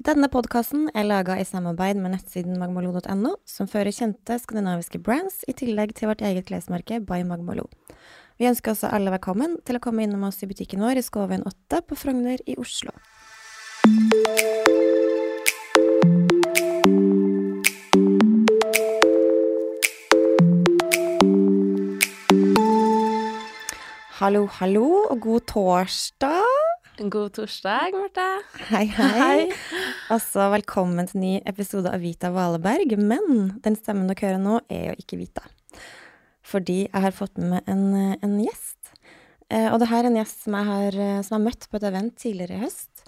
Denne podkasten er laga i samarbeid med nettsiden magmalo.no, som fører kjente skandinaviske brands, i tillegg til vårt eget klesmerke by Magmalo. Vi ønsker også alle velkommen til å komme innom oss i butikken vår i Skåveien 8 på Frogner i Oslo. Hallo, hallo, og god torsdag. God torsdag, Marte. Hei, hei. Altså, velkommen til ny episode av Vita Valeberg. Men den stemmen dere hører nå, er jo ikke Vita. Fordi jeg har fått med meg en, en gjest. Eh, og det her er en gjest som jeg har, eh, som jeg har møtt på et event tidligere i høst.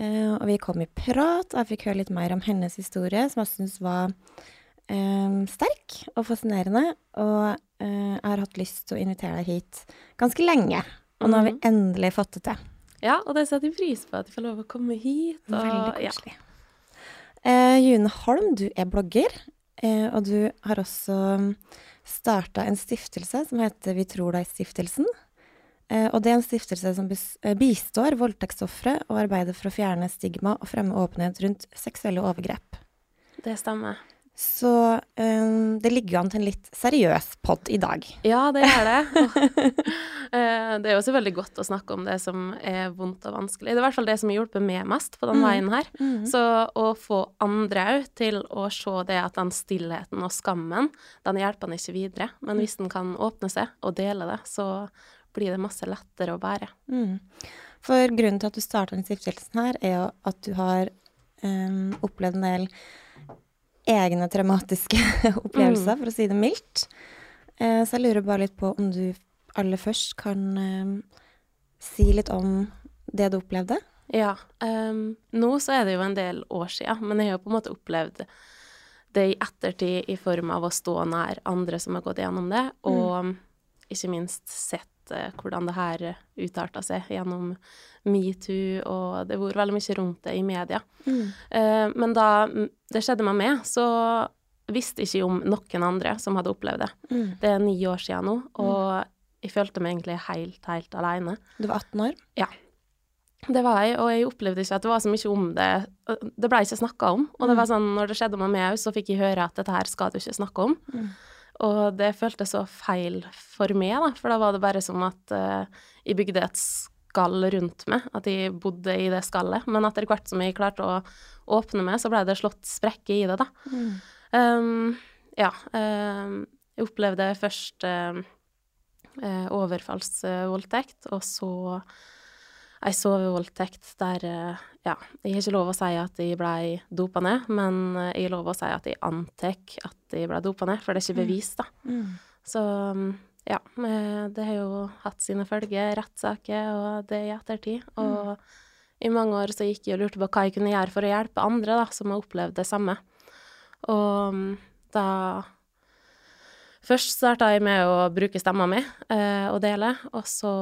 Eh, og vi kom i prat, og jeg fikk høre litt mer om hennes historie, som jeg syns var eh, sterk og fascinerende. Og eh, jeg har hatt lyst til å invitere deg hit ganske lenge. Og nå har vi Mhm. endelig fått det til. Ja, og det setter jeg pris på at jeg får lov å komme hit. Og, Veldig ja. koselig. Eh, June Holm, du er blogger, eh, og du har også starta en stiftelse som heter Vi tror deg-stiftelsen. Eh, og det er en stiftelse som eh, bistår voldtektsofre og arbeider for å fjerne stigma og fremme åpenhet rundt seksuelle overgrep. Det stemmer. Så um, det ligger an til en litt seriøs pod i dag. Ja, det gjør det. Eh, det er også veldig godt å snakke om det som er vondt og vanskelig. Det er i hvert fall det som har hjulpet meg mest på den Mm. veien her. Så å få andre òg til å se det at den stillheten og skammen, den hjelper en ikke videre. Men hvis den kan åpne seg og dele det, så blir det masse lettere å bære. Mm. For grunnen til at du starta den stiftelsen her, er jo at du har um, opplevd en del egne traumatiske opplevelser, for å si det mildt. Eh, så jeg lurer bare litt på om du aller først kan si litt om det du opplevde? Ja. Um, nå så er det jo en del år siden, men jeg har jo på en måte opplevd det i ettertid i form av å stå nær andre som har gått gjennom det, og ikke minst sett eh, hvordan det her utarta seg gjennom metoo, og det har vært veldig mye rundt det i media. Eh, men da mm, det skjedde med meg, så visste ikke om noen andre som hadde opplevd det. Mm. Det er ni år siden nå, og jeg følte meg egentlig helt, helt alene. Du var 18 år? Ja. Det var jeg, og jeg opplevde ikke at det var så mye om det. Det ble ikke snakka om. Og det var sånn, når det skjedde med meg òg, så fikk jeg høre at dette her skal du ikke snakke om. Mm. Og det føltes så feil for meg, da, for da var det bare som at uh, jeg bygde et skall rundt meg, at jeg bodde i det skallet. Men etter hvert som jeg klarte å åpne meg, så ble det slått sprekker i det, da. Um, ja. Um, jeg opplevde først uh, uh, overfallsvoldtekt, og så ei sovevoldtekt der eh, Ja, jeg har ikke lov å si at jeg blei dopa ned, men eh, jeg har lov å si at jeg antar at jeg blei dopa ned, for det er ikke bevis, da. Mm. Så um, ja, det har jo hatt sine følger, rettssaker og det i ettertid. Og i mange år så gikk jeg og lurte på hva jeg kunne gjøre for å hjelpe andre da, som har opplevd det samme. Og um, da Først starta jeg med å bruke stemma mi eh, og dele, og så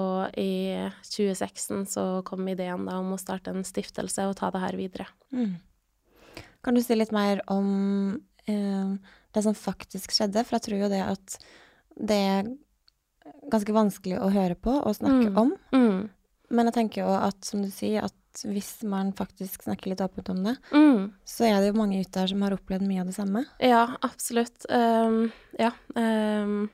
i 2016 så kom ideen da om å starte en stiftelse og ta det her videre. Mm. Kan du si litt mer om eh, det som faktisk skjedde? For jeg tror jo det at det er ganske vanskelig å høre på og snakke Mm. om. Mm. Men jeg tenker jo at, som du sier, at hvis man faktisk snakker litt åpent om det, Mm. så er det jo mange ute der som har opplevd mye av det samme. Ja, absolutt. Um, ja. Um,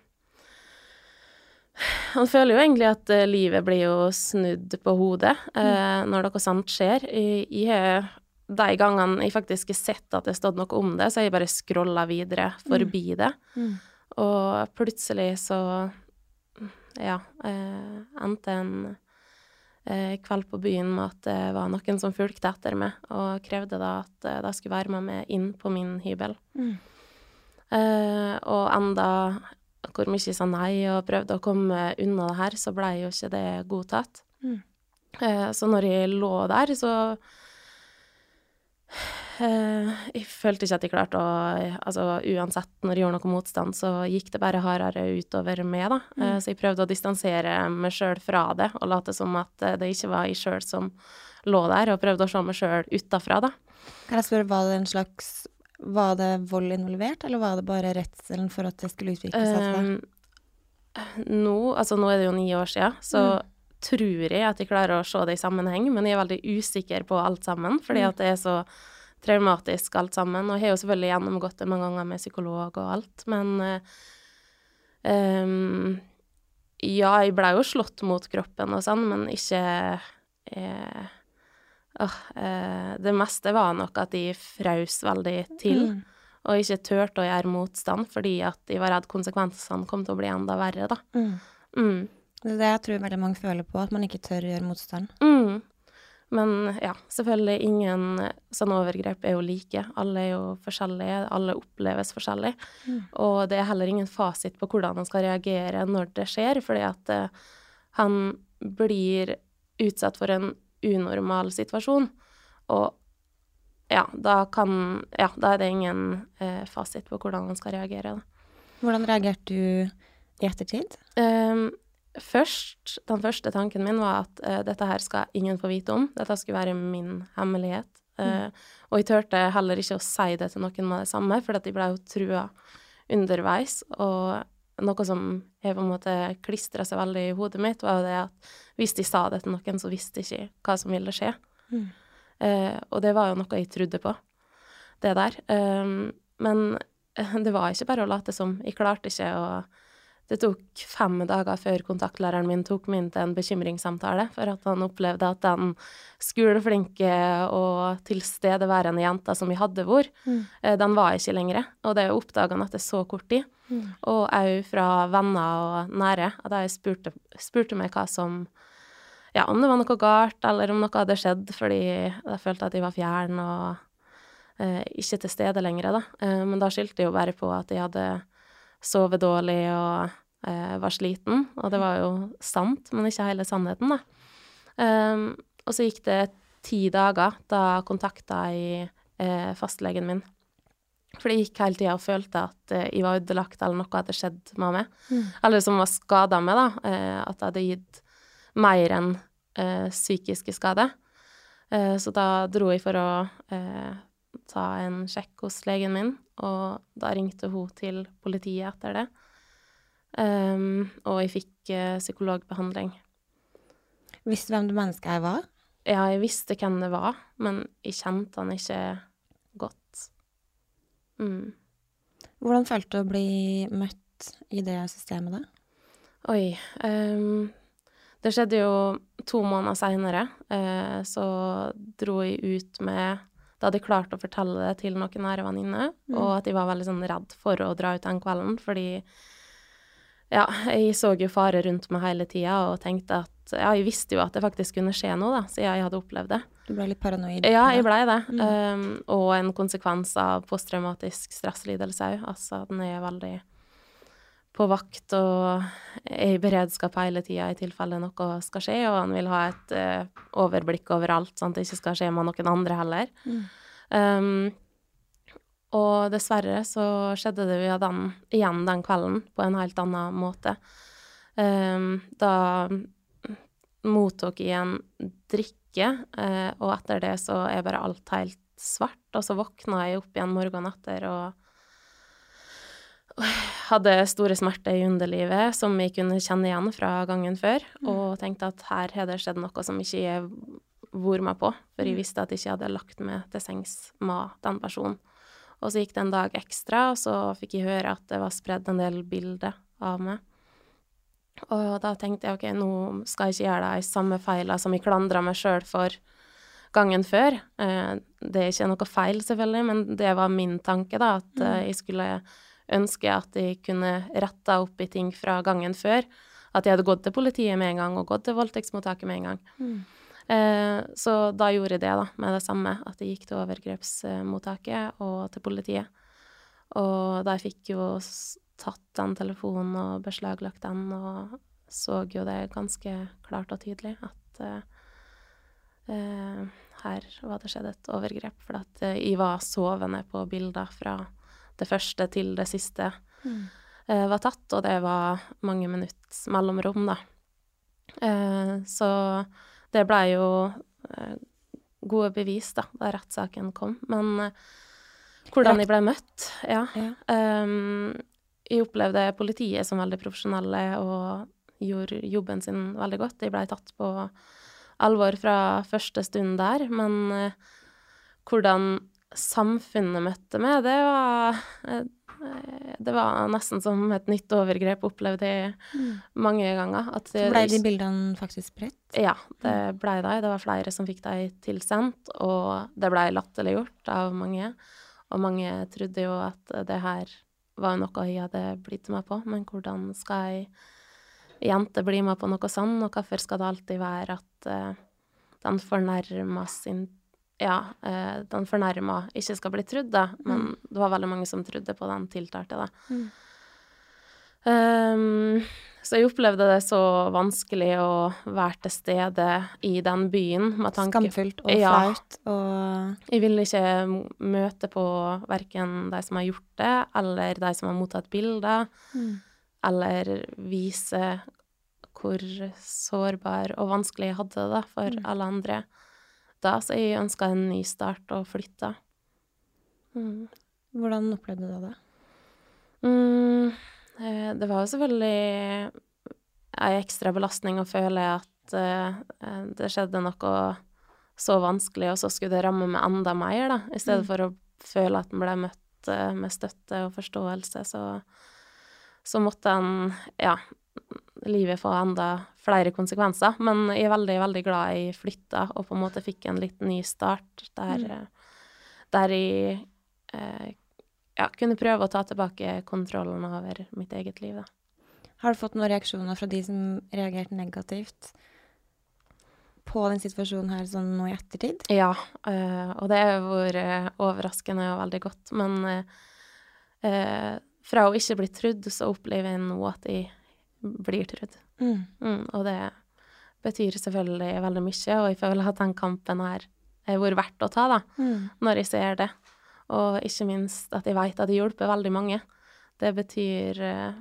man føler jo egentlig at uh, livet blir jo snudd på hodet eh, når noe sant skjer. I, i de gangene jeg faktisk har sett at det har stått noe om det, så har jeg bare scrolla videre forbi det. Mm. Og plutselig så ja, uh, endte en eh, kveld på byen med at det var noen som fulgte etter meg, og krevde da at eh, de skulle være med meg inn på min hybel. Mm. Eh, og enda hvor mye jeg sa nei og prøvde å komme unna det her, så blei jo ikke det godtatt. Mm. Eh, så når jeg lå der, så eh, Jeg følte ikke at jeg klarte å Altså uansett når jeg gjorde noe motstand, så gikk det bare hardere utover meg, da. Mm. så jeg prøvde å distansere meg sjøl fra det, og late som at eh, det ikke var jeg sjøl som lå der, og prøvde å se meg sjøl utafra, da. Kan jeg spørre, var det en slags Var det vold involvert, eller var det bare redselen for at det skulle utvikle seg? Um, nå, altså nå er det jo ni år siden, så tror jeg at jeg klarer å se det i sammenheng, men jeg er veldig usikker på alt sammen, fordi at det er så traumatisk alt sammen. Og jeg har jo selvfølgelig gjennomgått det mange ganger med psykolog og alt, men um, Ja, jeg blei jo slått mot kroppen og sånn, men ikke eh, åh, eh, Det meste var nok at de frøs veldig til. Mm. Og ikke turte å gjøre motstand fordi at de var redd konsekvensene kom til å bli enda verre, da. Mm. Mm. Det er det jeg tror veldig mange føler på, at man ikke tør å gjøre motstand. Mm. Men ja, selvfølgelig ingen sånne overgrep er jo like. Alle er jo forskjellige, alle oppleves forskjellig. Mm. Og det er heller ingen fasit på hvordan han skal reagere når det skjer, fordi at uh, han blir utsatt for en unormal situasjon. Og ja, da kan Ja, da er det ingen uh, fasit på hvordan han skal reagere, da. Hvordan reagerte du i ettertid? Um, først, den første tanken min var at uh, dette her skal ingen få vite om. Dette skulle være min hemmelighet. Uh, mm. Og jeg turte heller ikke å si det til noen med det samme, for de ble jo trua underveis. Og noe som har på en måte klistra seg veldig i hodet mitt, var jo det at hvis de sa det til noen, så visste de ikke hva som ville skje. Mm. Uh, og det var jo noe jeg trodde på, det der. Um, men det var ikke bare å late som. Jeg klarte ikke å Det tok fem dager før kontaktlæreren min tok meg inn til en bekymringssamtale, for at han opplevde at den skoleflinke og tilstedeværende jenta som vi hadde vært, mm. uh, den var ikke lenger. Og det oppdaga han etter så kort tid. Mm. Og òg fra venner og nære, at de spurte, spurte meg hva som ja, om det var noe galt, eller om noe hadde skjedd fordi jeg følte at de var fjern og eh, ikke til stede lenger, da. Eh, men da skyldte jeg jo bare på at jeg hadde sovet dårlig og eh, var sliten, og det var jo sant, men ikke hele sannheten, da. Eh, og så gikk det ti dager, da kontakta jeg eh, fastlegen min. For jeg gikk hele tida og følte at eh, jeg var ødelagt, eller noe hadde skjedd med meg. Mm. Eller som var skada med, da. at det hadde gitt mer enn eh, psykiske skader. Eh, så da dro jeg for å eh, ta en sjekk hos legen min, og da ringte hun til politiet etter det. Um, og jeg fikk uh, psykologbehandling. Visste du hvem det mennesket her var? Ja, jeg visste hvem det var, men jeg kjente han ikke godt. Mm. Hvordan følte du å bli møtt i det systemet, da? Oi um, det skjedde jo to måneder seinere, Uh, så dro jeg ut med Da hadde jeg klart å fortelle det til noen nære venninner, mm. og at jeg var veldig sånn redd for å dra ut den kvelden, fordi ja, jeg så jo fare rundt meg hele tida og tenkte at Ja, jeg visste jo at det faktisk kunne skje noe, da, siden jeg hadde opplevd det. Du ble litt paranoid? Ja, jeg blei det. Mm. Um, og en konsekvens av posttraumatisk stresslidelse òg. Altså, den er veldig på vakt og er i beredskap hele tida i tilfelle noe skal skje, og han vil ha et uh, overblikk over alt, sånn at det ikke skal skje med noen andre heller. Mm. Um, og dessverre så skjedde det jo den, igjen den kvelden på en helt annen måte. Um, da mottok jeg en drikke, uh, og etter det så er bare alt helt svart. Og så våkna jeg opp igjen morgenen etter og hadde store smerter i underlivet som jeg kunne kjenne igjen fra gangen før, mm. og tenkte at her har det skjedd noe som ikke jeg vært meg på, for jeg mm. visste at jeg ikke hadde lagt meg til sengs med den personen. Og så gikk det en dag ekstra, og så fikk jeg høre at det var spredd en del bilder av meg. Og da tenkte jeg ok, nå skal jeg ikke gjøre de samme feilene som jeg klandra meg sjøl for gangen før. Eh, det er ikke noe feil, selvfølgelig, men det var min tanke, da, at mm. Eh, jeg skulle ønske at jeg kunne retta opp i ting fra gangen før. At jeg hadde gått til politiet med en gang, og gått til voldtektsmottaket med en gang. Mm. Eh, så da gjorde jeg det, da, med det samme. At jeg gikk til overgrepsmottaket og til politiet. Og da jeg fikk jo tatt den telefonen og beslaglagt den, og så jo det ganske klart og tydelig at eh her var det skjedd et overgrep. For at jeg var sovende på bilder fra det første til det siste mm. uh, var tatt, og det var mange minutts mellomrom, da. Uh, så det blei jo uh, gode bevis, da, da rettssaken kom. Men hvordan jeg ble møtt, ja. ja. Um, jeg opplevde politiet som veldig profesjonelle og gjorde jobben sin veldig godt. De blei tatt på alvor fra første stund der, men eh, hvordan samfunnet møtte meg, det var eh, det var nesten som et nytt overgrep opplevde jeg mm. mange ganger. At det, Så blei de bildene faktisk spredt? Ja, det mm. blei de. Det var flere som fikk de tilsendt, og det blei latterliggjort av mange. Og mange trodde jo at det her var noe jeg hadde blitt med på, men hvordan skal ei jente bli med på noe sånt, og hvorfor skal det alltid være at uh, den fornærma sin ja, eh, den fornærma ikke skal bli trudd, da. Men mm. det var veldig mange som trodde på den tiltalte, da. Mm. Um, så jeg opplevde det så vanskelig å være til stede i den byen. Med tanke, Skamfullt og ja, og Jeg ville ikke møte på verken de som har gjort det, eller de som har mottatt bilder, mm. eller vise hvor sårbar og vanskelig jeg hadde det for mm. alle andre flytta, så jeg ønska en ny start og flytta. Mm. Hvordan opplevde du det? Mm, eh, det var jo selvfølgelig ei ekstra belastning å føle at uh, det skjedde noe så vanskelig, og så skulle det ramme meg enda mer, da. I stedet mm. for å føle at en ble møtt uh, med støtte og forståelse, så, så måtte en, ja, livet få enda flere konsekvenser. Men jeg er veldig, veldig glad jeg flytta og på en måte fikk en litt ny start der, mm. Eh, der jeg eh, ja, kunne prøve å ta tilbake kontrollen over mitt eget liv, da. Har du fått noen reaksjoner fra de som reagerte negativt på den situasjonen her sånn nå i ettertid? Ja, øh, og det har vært overraskende og veldig godt. Men øh, fra å ikke bli trudd, så opplever jeg nå at jeg blir trudd. Mm. Mm, og det betyr selvfølgelig veldig mye, og jeg føler at den kampen har vært verdt å ta, da, mm. når jeg ser det. Og ikke minst at jeg vet at det hjelper veldig mange. Det betyr uh,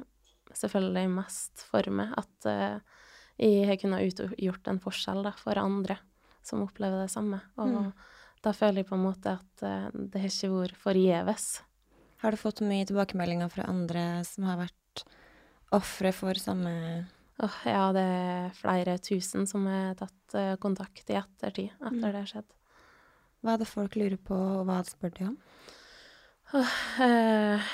selvfølgelig mest for meg at uh, jeg har kunnet utgjort en forskjell da, for andre som opplever det samme. Og mm. da føler jeg på en måte at uh, det har ikke vært forgjeves. Har du fått mye tilbakemeldinger fra andre som har vært ofre for samme oh, Ja, det er flere tusen som har tatt uh, kontakt i ettertid, etter mm. det skjedde. Hva er det folk lurer på, og hva spør de om? Oh, eh,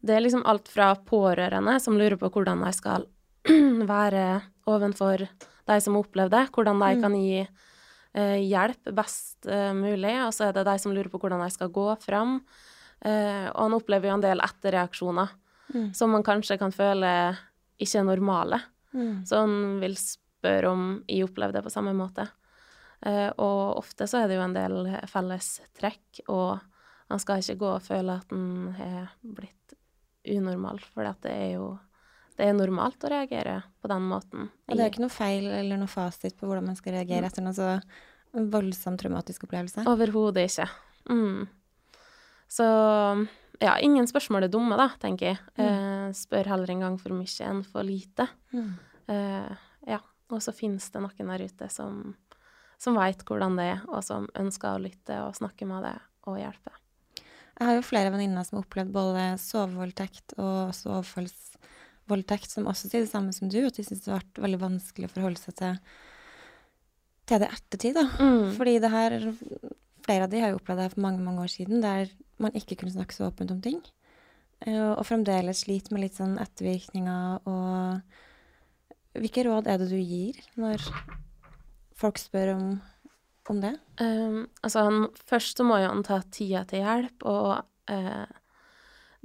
det er liksom alt fra pårørende som lurer på hvordan de skal være ovenfor de som har opplevd det, hvordan de mm. kan gi eh, hjelp best mulig, og så er det de som lurer på hvordan de skal gå fram. og han opplever jo en del etterreaksjoner mm. som man kanskje kan føle ikke er normale. Mm. Så han vil spørre om jeg opplever det på samme måte. Uh, og ofte så er det jo en del felles trekk, og han skal ikke gå og føle at han har blitt unormal, for det er jo det er normalt å reagere på den måten. Og det er ikke noe feil eller noe fasit på hvordan man skal reagere mm. etter noe så voldsomt traumatisk opplevelse? Overhodet ikke. Mm. Så ja, ingen spørsmål er dumme, da, tenker jeg. Mm. Eh, spør heller en gang for mye enn for lite. Mm. Eh, ja. Og så finnes det noen der ute som, som veit hvordan det er, og som ønsker å lytte og snakke med det og hjelpe. Jeg har jo flere venninner som har opplevd både sovevoldtekt og også overfallsvoldtekt, som også sier det samme som du, at de syns det har vært veldig vanskelig å forholde seg til, til det ettertid. da. Mm. Fordi det her Flere av de har jo opplevd det her for mange, mange år siden, der man ikke kunne snakke så åpent om ting. Uh, og fremdeles sliter med litt sånn ettervirkninger og Hvilke råd er det du gir når folk spør om, om det? Um, altså, han, først så må jo han ta tida til hjelp, og uh,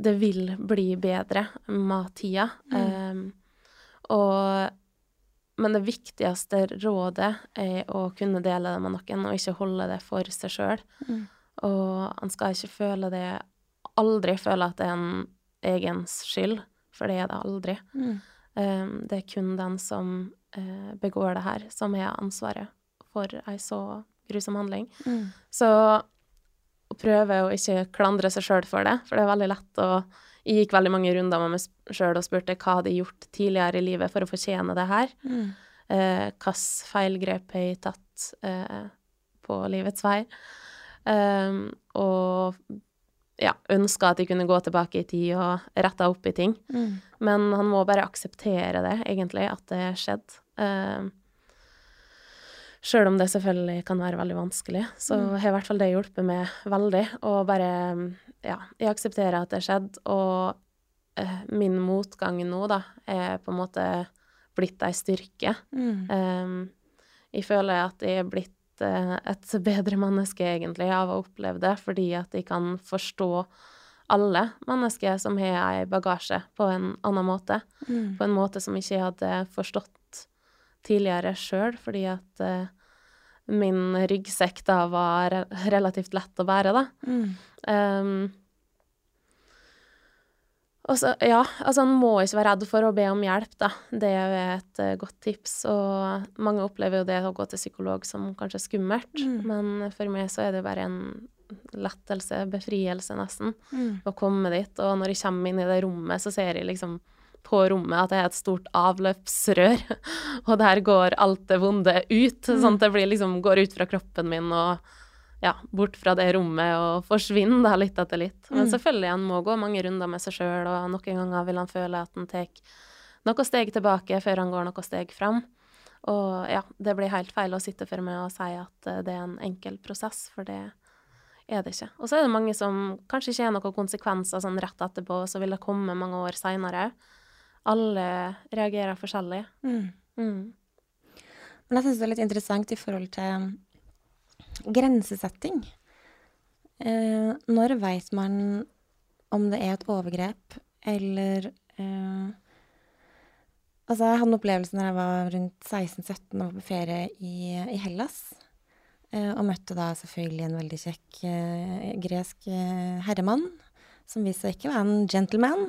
det vil bli bedre med tida. Mm. Um, og men det viktigste rådet er å kunne dele det med noen, og ikke holde det for seg sjøl. Mm. Og han skal ikke føle det Aldri føle at det er en egens skyld, for det er det aldri. Mm. Um, det er kun den som uh, begår det her, som har ansvaret for ei så grusom handling. Mm. Så å prøve å ikke klandre seg sjøl for det, for det er veldig lett å Jeg gikk veldig mange runder med meg sjøl og spurte hva hadde jeg gjort tidligere i livet for å fortjene det her. Mm. Eh, Hvilke feilgrep har jeg tatt eh, på livets vei? Um, og ja, ønska at de kunne gå tilbake i tid og retta opp i ting. Mm. Men han må bare akseptere det, egentlig, at det skjedde. Um, Sjøl om det selvfølgelig kan være veldig vanskelig, så Mm. har i hvert fall det hjulpet meg veldig. Og bare Ja, jeg aksepterer at det skjedde, og uh, min motgang nå, da, er på en måte blitt ei styrke. Mm. Um, jeg føler at jeg er blitt et bedre menneske, egentlig, av å oppleve det, fordi at jeg kan forstå alle mennesker som har ei bagasje, på en annen måte. Mm. På en måte som ikke jeg hadde forstått tidligere sjøl, fordi at eh, min ryggsekk da var relativt lett å bære, da. Mm. Um, så, ja, altså en må ikke være redd for å be om hjelp, da. Det er et eh, godt tips. Og mange opplever jo det å gå til psykolog som kanskje skummelt, Mm. men for meg så er det bare en lettelse, befrielse nesten, Mm. å komme dit. Og når jeg kommer inn i det rommet, så ser jeg liksom på rommet at det er et stort avløpsrør, og der går alt det vonde ut. Sånn at det blir liksom, går ut fra kroppen min og ja, bort fra det rommet og forsvinner da litt etter litt. Men Mm. selvfølgelig, han må gå mange runder med seg sjøl, og noen ganger vil han føle at han tar noen steg tilbake før han går noen steg fram. Og ja, det blir helt feil å sitte for meg og si at eh, det er en enkel prosess, for det er det ikke. Og så er det mange som kanskje ikke har noen konsekvenser sånn rett etterpå, så vil det komme mange år seinere. Alle reagerer forskjellig. Mm. Mm. Men jeg syns det er litt interessant i forhold til grensesetting. Eh, når veit man om det er et overgrep, eller eh, Altså, jeg hadde en opplevelse når jeg var rundt 16-17 og var på ferie i, i Hellas. Eh, og møtte da selvfølgelig en veldig kjekk eh, gresk eh, herremann, som viste seg ikke å være en gentleman.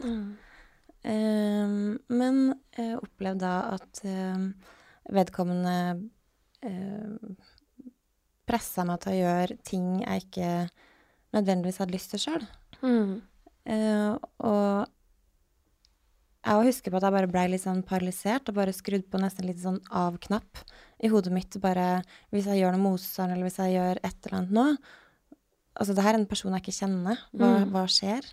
Eh, men opplevde da at vedkommende eh, pressa meg til å gjøre ting jeg ikke nødvendigvis hadde lyst til sjøl. Mm. Uh, og jeg husker på at jeg bare blei litt sånn paralysert og bare skrudd på nesten litt sånn av-knapp i hodet mitt. Bare hvis jeg gjør noe motstand, eller hvis jeg gjør et eller annet nå Altså, det her er en person jeg ikke kjenner. Hva, Mm. hva skjer?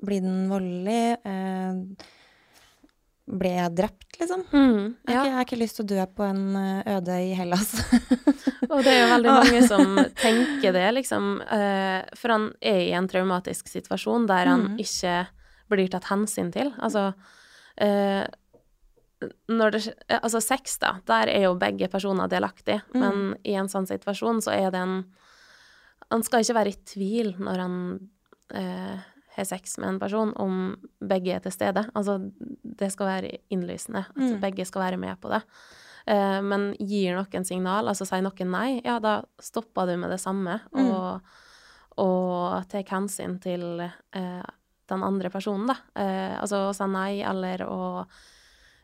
Blir den voldelig? Eh, ble jeg drept, liksom? Mm. Jeg, har Ja. ikke, jeg har ikke lyst til å dø på en eh, øde i Hellas. Og det er jo veldig mange som tenker det, liksom. eh, For han er i en traumatisk situasjon der han mm. ikke blir tatt hensyn til. Altså eh, når det, altså sex, da, der er jo begge personer delaktige, Mm. men i en sånn situasjon så er det en Han skal ikke være i tvil når han eh, har sex med en person, om begge er til stede. Altså, det skal være innlysende, at Mm. begge skal være med på det. Eh, men gir noen signal, altså sier noen nei, ja, da stopper du med det samme, Mm. og, og tar hensyn til eh, den andre personen, da. Eh, altså å si nei, eller å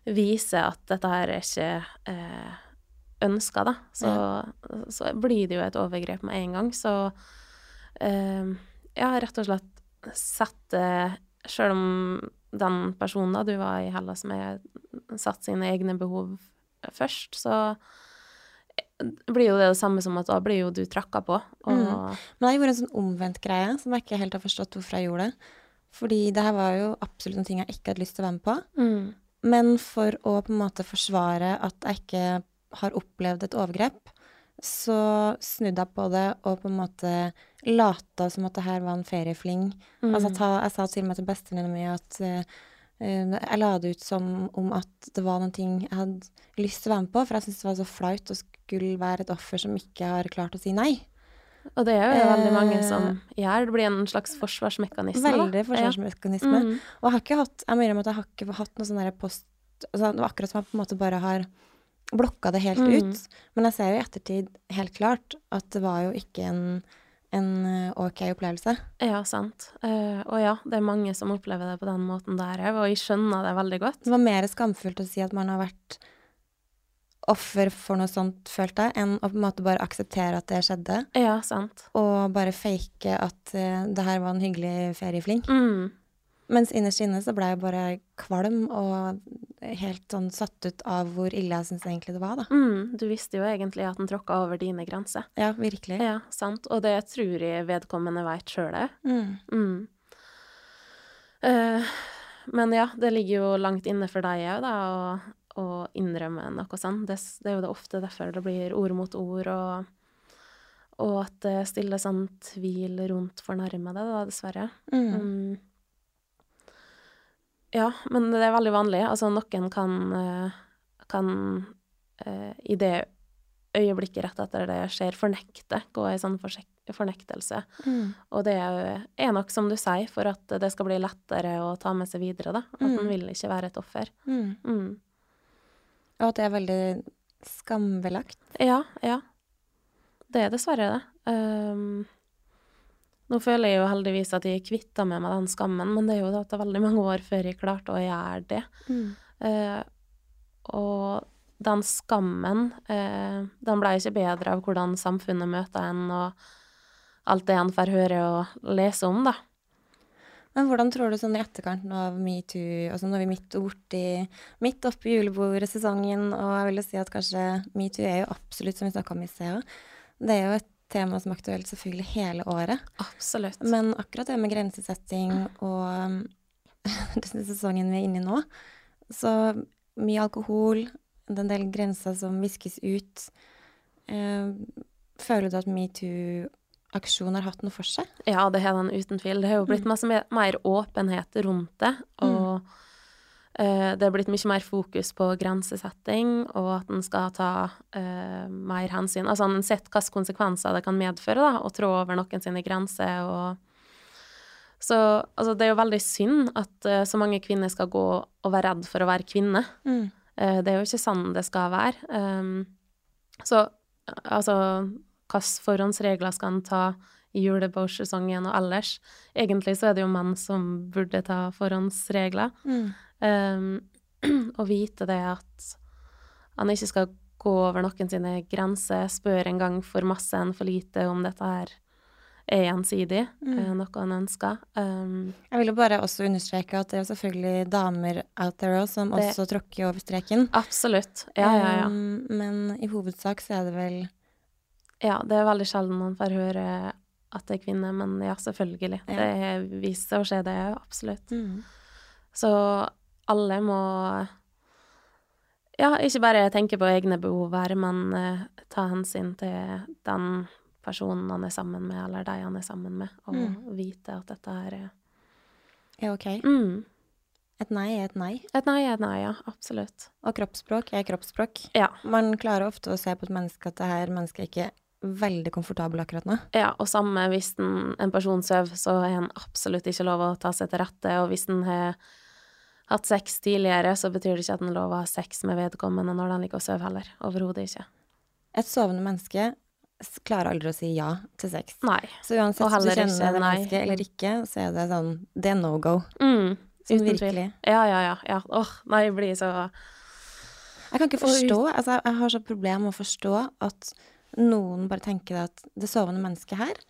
vise at dette her er ikke eh, ønska, da. Så, så blir det jo et overgrep med en gang. Så ja, rett og slett sette Sjøl om den personen da du var i Hellas med, satte sine egne behov først, så blir jo det det samme som at da blir jo du trakka på. Og Mm. Men jeg gjorde en sånn omvendt greie, som jeg ikke helt har forstått hvorfor jeg gjorde. Fordi det her var jo absolutt noen ting jeg ikke hadde lyst til å være med på. mm, Men for å på en måte forsvare at jeg ikke har opplevd et overgrep, så snudde jeg på det og på en måte lata som at det her var en feriefling. mm, Altså, ta, jeg sa til med til bestevenninna mi at eh, jeg la det ut som om at det var noen ting jeg hadde lyst til å være med på, for jeg syntes det var så flaut å skulle være et offer som ikke har klart å si nei. Og det er jo veldig mange Eh, som gjør. Det blir en slags forsvarsmekanisme. da. Veldig forsvarsmekanisme. Ja. Mm. Og jeg har ikke hatt Jeg må innrømme at jeg har ikke hatt noe sånn der post altså, Det var akkurat som jeg på en måte bare har blokka det helt Mm. ut. Men jeg ser jo i ettertid helt klart at det var jo ikke en, en eh, OK opplevelse. Ja, sant. Uh, og ja, det er mange som opplever det på den måten der òg, og jeg skjønner det veldig godt. Det var mer skamfullt å si at man har vært offer for noe sånt, følte jeg, enn å på en måte bare akseptere at det skjedde, Ja, sant. og bare fake at uh, det her var en hyggelig feriefling. Mm. Mens innerst inne så ble jeg bare kvalm og helt sånn satt ut av hvor ille jeg syns egentlig det var, da. Mm, du visste jo egentlig at den tråkka over dine grenser. Ja, virkelig. Ja, sant. Og det tror jeg vedkommende veit sjøl òg. Mm. Mm. Uh, men ja, det ligger jo langt inne for deg òg, da, å, å innrømme noe sånt. Det, det er jo det ofte derfor det blir ord mot ord, og, og at det stiller sånn tvil rundt fornærmede, da, dessverre. Mm. Ja, men det er veldig vanlig. Altså, noen kan, eh, kan eh, i det øyeblikket rett etter det skjer, fornekte, gå i sånn fornektelse. Mm. Og det er nok, som du sier, for at det skal bli lettere å ta med seg videre, da. At Mm. en vil ikke være et offer. Mm. Mm. Og at det er veldig skambelagt. Ja, ja. Det er dessverre det. Um, nå føler jeg jo heldigvis at jeg kvitta meg med den skammen, men det er jo tatt veldig mange år før jeg klarte å gjøre det. Eh, og den skammen, eh, den ble ikke bedre av hvordan samfunnet møter en, og alt det en får høre og lese om, da. Men hvordan tror du sånn i etterkanten av metoo, altså når vi er midt borti, midt oppi julebordsesongen, og jeg vil jo si at kanskje metoo er jo absolutt, som vi snakka om i sted, det er jo et tema som er aktuelt selvfølgelig hele året. Absolutt. Men akkurat det med grensesetting og denne sesongen vi er inne i nå, så mye alkohol, det er en del grenser som viskes ut. Eh, føler du at metoo-aksjonen har hatt noe for seg? Ja, det har den uten tvil. Det har jo blitt masse mer, mer åpenhet rundt det, og eh, det er blitt mye mer fokus på grensesetting, og at en skal ta uh, mer hensyn. Altså, en har sett hvilke konsekvenser det kan medføre, da, å trå over noen sine grenser, og så altså, det er jo veldig synd at uh, så mange kvinner skal gå og være redd for å være kvinne. Mm. Uh, det er jo ikke sånn det skal være. Um, så altså Hvilke forhåndsregler skal en ta i julebordsesongen og ellers? Egentlig så er det jo menn som burde ta forhåndsregler. Mm. Um, og vite det at han ikke skal gå over noen sine grenser, spør en gang for masse enn for lite om dette her er gjensidig, Mm. eh, noe han ønsker. Um, Jeg vil jo bare også understreke at det er selvfølgelig damer out there også, som Det- også tråkker over streken. absolutt. Ja, ja, ja. Um, men i hovedsak så er det vel Ja, det er veldig sjelden man får høre at det er kvinne, men ja, selvfølgelig. Ja. Det viser seg å skje, det absolutt. mm. Så alle må ja, ikke bare tenke på egne behov her, men uh, ta hensyn til den personen han er sammen med, eller de han er sammen med, og Mm. vite at dette her er er ok. mm. Et nei er et nei. Et nei er et nei, ja. Absolutt. Og kroppsspråk er kroppsspråk. Ja. Man klarer ofte å se på et menneske at det her mennesket er ikke veldig komfortabel akkurat nå. Ja, og samme hvis den, en person sover, så er en absolutt ikke lov å ta seg til rette, og hvis den har hatt sex tidligere, så betyr det ikke at den lover å ha sex med vedkommende når den ligger og sover heller. Overhodet ikke. Et sovende menneske klarer aldri å si ja til sex. Nei. Så uansett om du kjenner ikke det mennesket eller ikke, så er det sånn Det er no go. Mm, Sånn virkelig. Ja, ja, ja. ja. Åh, nei, jeg blir så Jeg kan ikke forstå Altså, jeg har så problem med å forstå at noen bare tenker at det sovende mennesket her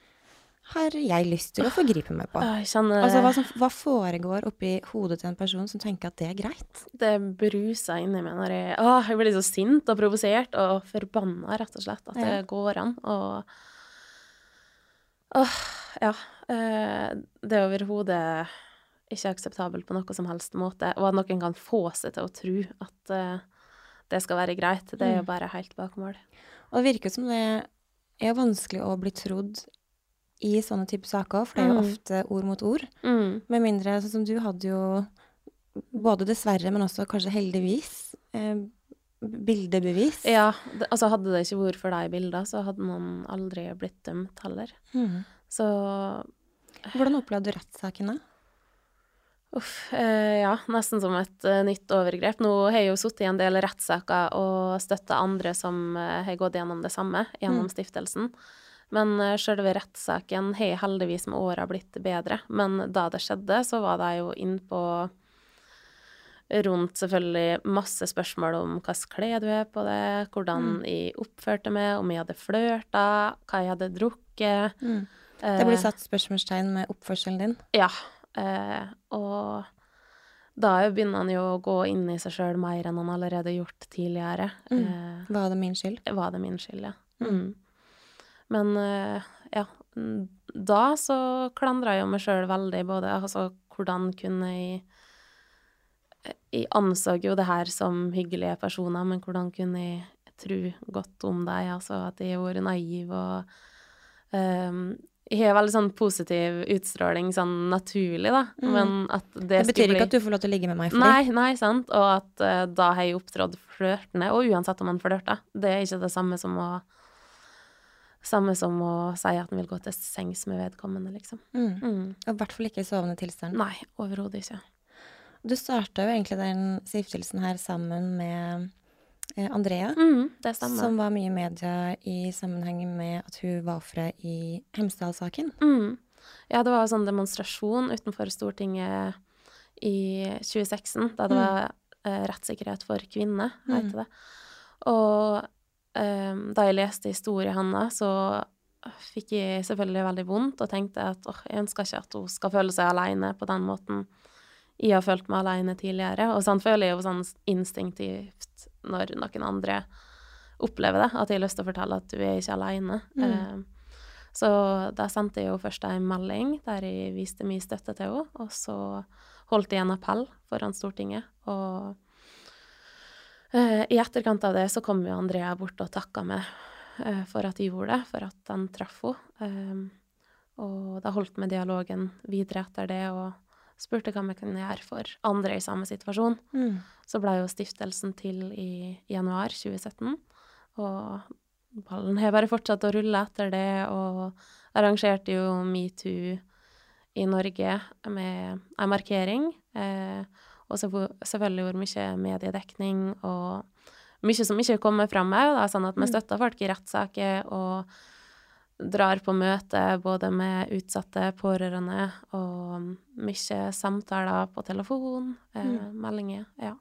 har jeg lyst til å forgripe meg på. Kjenner Altså, hva, som, hva foregår oppi hodet til en person som tenker at det er greit? det bruser inni meg når jeg Åh, jeg blir så sint og provosert og forbanna, rett og slett, at Ja. det går an. Og Åh, ja. eh, Det er overhodet ikke akseptabelt på noe som helst måte. Og at noen kan få seg til å tro at eh, det skal være greit, det er jo Mm. bare helt bak mål. Og det virker som det er vanskelig å bli trodd i sånne typer saker, for det er jo Mm. ofte ord mot ord. Mm. Med mindre, sånn som du hadde jo både dessverre, men også kanskje heldigvis, eh, bildebevis. Ja, det, altså hadde det ikke vært for de bildene, så hadde man aldri blitt dømt heller. Mm. Så Hvordan opplevde du rettssaken da? Uff, eh, ja, nesten som et eh, nytt overgrep. Nå har jeg jo sittet i en del rettssaker og støtta andre som eh, har gått gjennom det samme, gjennom Mm. stiftelsen. Men sjølve selve rettssaken har heldigvis med åra blitt bedre. Men da det skjedde, så var de jo inn på rundt selvfølgelig masse spørsmål om hvilket klær du har på deg, hvordan Mm. jeg oppførte meg, om jeg hadde flørta, hva jeg hadde drukket. Det blir Eh, satt spørsmålstegn med oppførselen din. ja, eh, og da begynner han jo å gå inn i seg sjøl mer enn han allerede har gjort tidligere. Mm. Eh, Var det min skyld? var det min skyld, ja. Mm. Men eh, ja, da så klandra jeg jo meg sjøl veldig, både altså hvordan kunne jeg Jeg anså jo det her som hyggelige personer, men hvordan kunne jeg tro godt om dem? Altså at jeg har vært naiv og um, Jeg har veldig sånn positiv utstråling sånn naturlig, da, Mm. men at det, Det betyr bli ikke at du får lov til å ligge med meg for Nei, nei, sant. Og at uh, da har jeg opptrådt flørtende. Og uansett om man flørter. Det er ikke det samme som å Samme som å si at en vil gå til sengs med vedkommende, liksom. Mm. Mm. Og i hvert fall ikke i sovende tilstand. Nei, overhodet ikke. Du starta jo egentlig den stiftelsen her sammen med eh, Andrea, Mm, som var mye i media i sammenheng med at hun var offeret i Hemsedal-saken. Mm. Ja, det var en sånn demonstrasjon utenfor Stortinget i 2016, da det Mm. var eh, rettssikkerhet for kvinner, Mm. heter det. Og da jeg leste historien hennes, så fikk jeg selvfølgelig veldig vondt og tenkte at oh, jeg ønsker ikke at hun skal føle seg alene på den måten jeg har følt meg alene tidligere. Og sånn føler jeg jo sånn instinktivt når noen andre opplever det, at jeg har lyst til å fortelle at du er ikke alene. Mm. Eh, så da sendte jeg jo først en melding der jeg viste mye støtte til henne, og så holdt jeg en appell foran Stortinget. Og i etterkant av det så kom jo Andrea bort og takka meg eh, for at jeg gjorde det, for at han traff henne. Eh, og da holdt vi dialogen videre etter det, og spurte hva vi kunne gjøre for andre i samme situasjon. Mm. Så ble jo stiftelsen til i januar 2017, og ballen har bare fortsatt å rulle etter det, og arrangerte jo metoo i Norge med en markering, eh, og så selvfølgelig hvor mye mediedekning, og mye som ikke kommer fram òg, sånn at vi Mm. støtter folk i rettssaker, og drar på møte både med utsatte pårørende og mye samtaler på telefon, eh, Mm. meldinger, ja.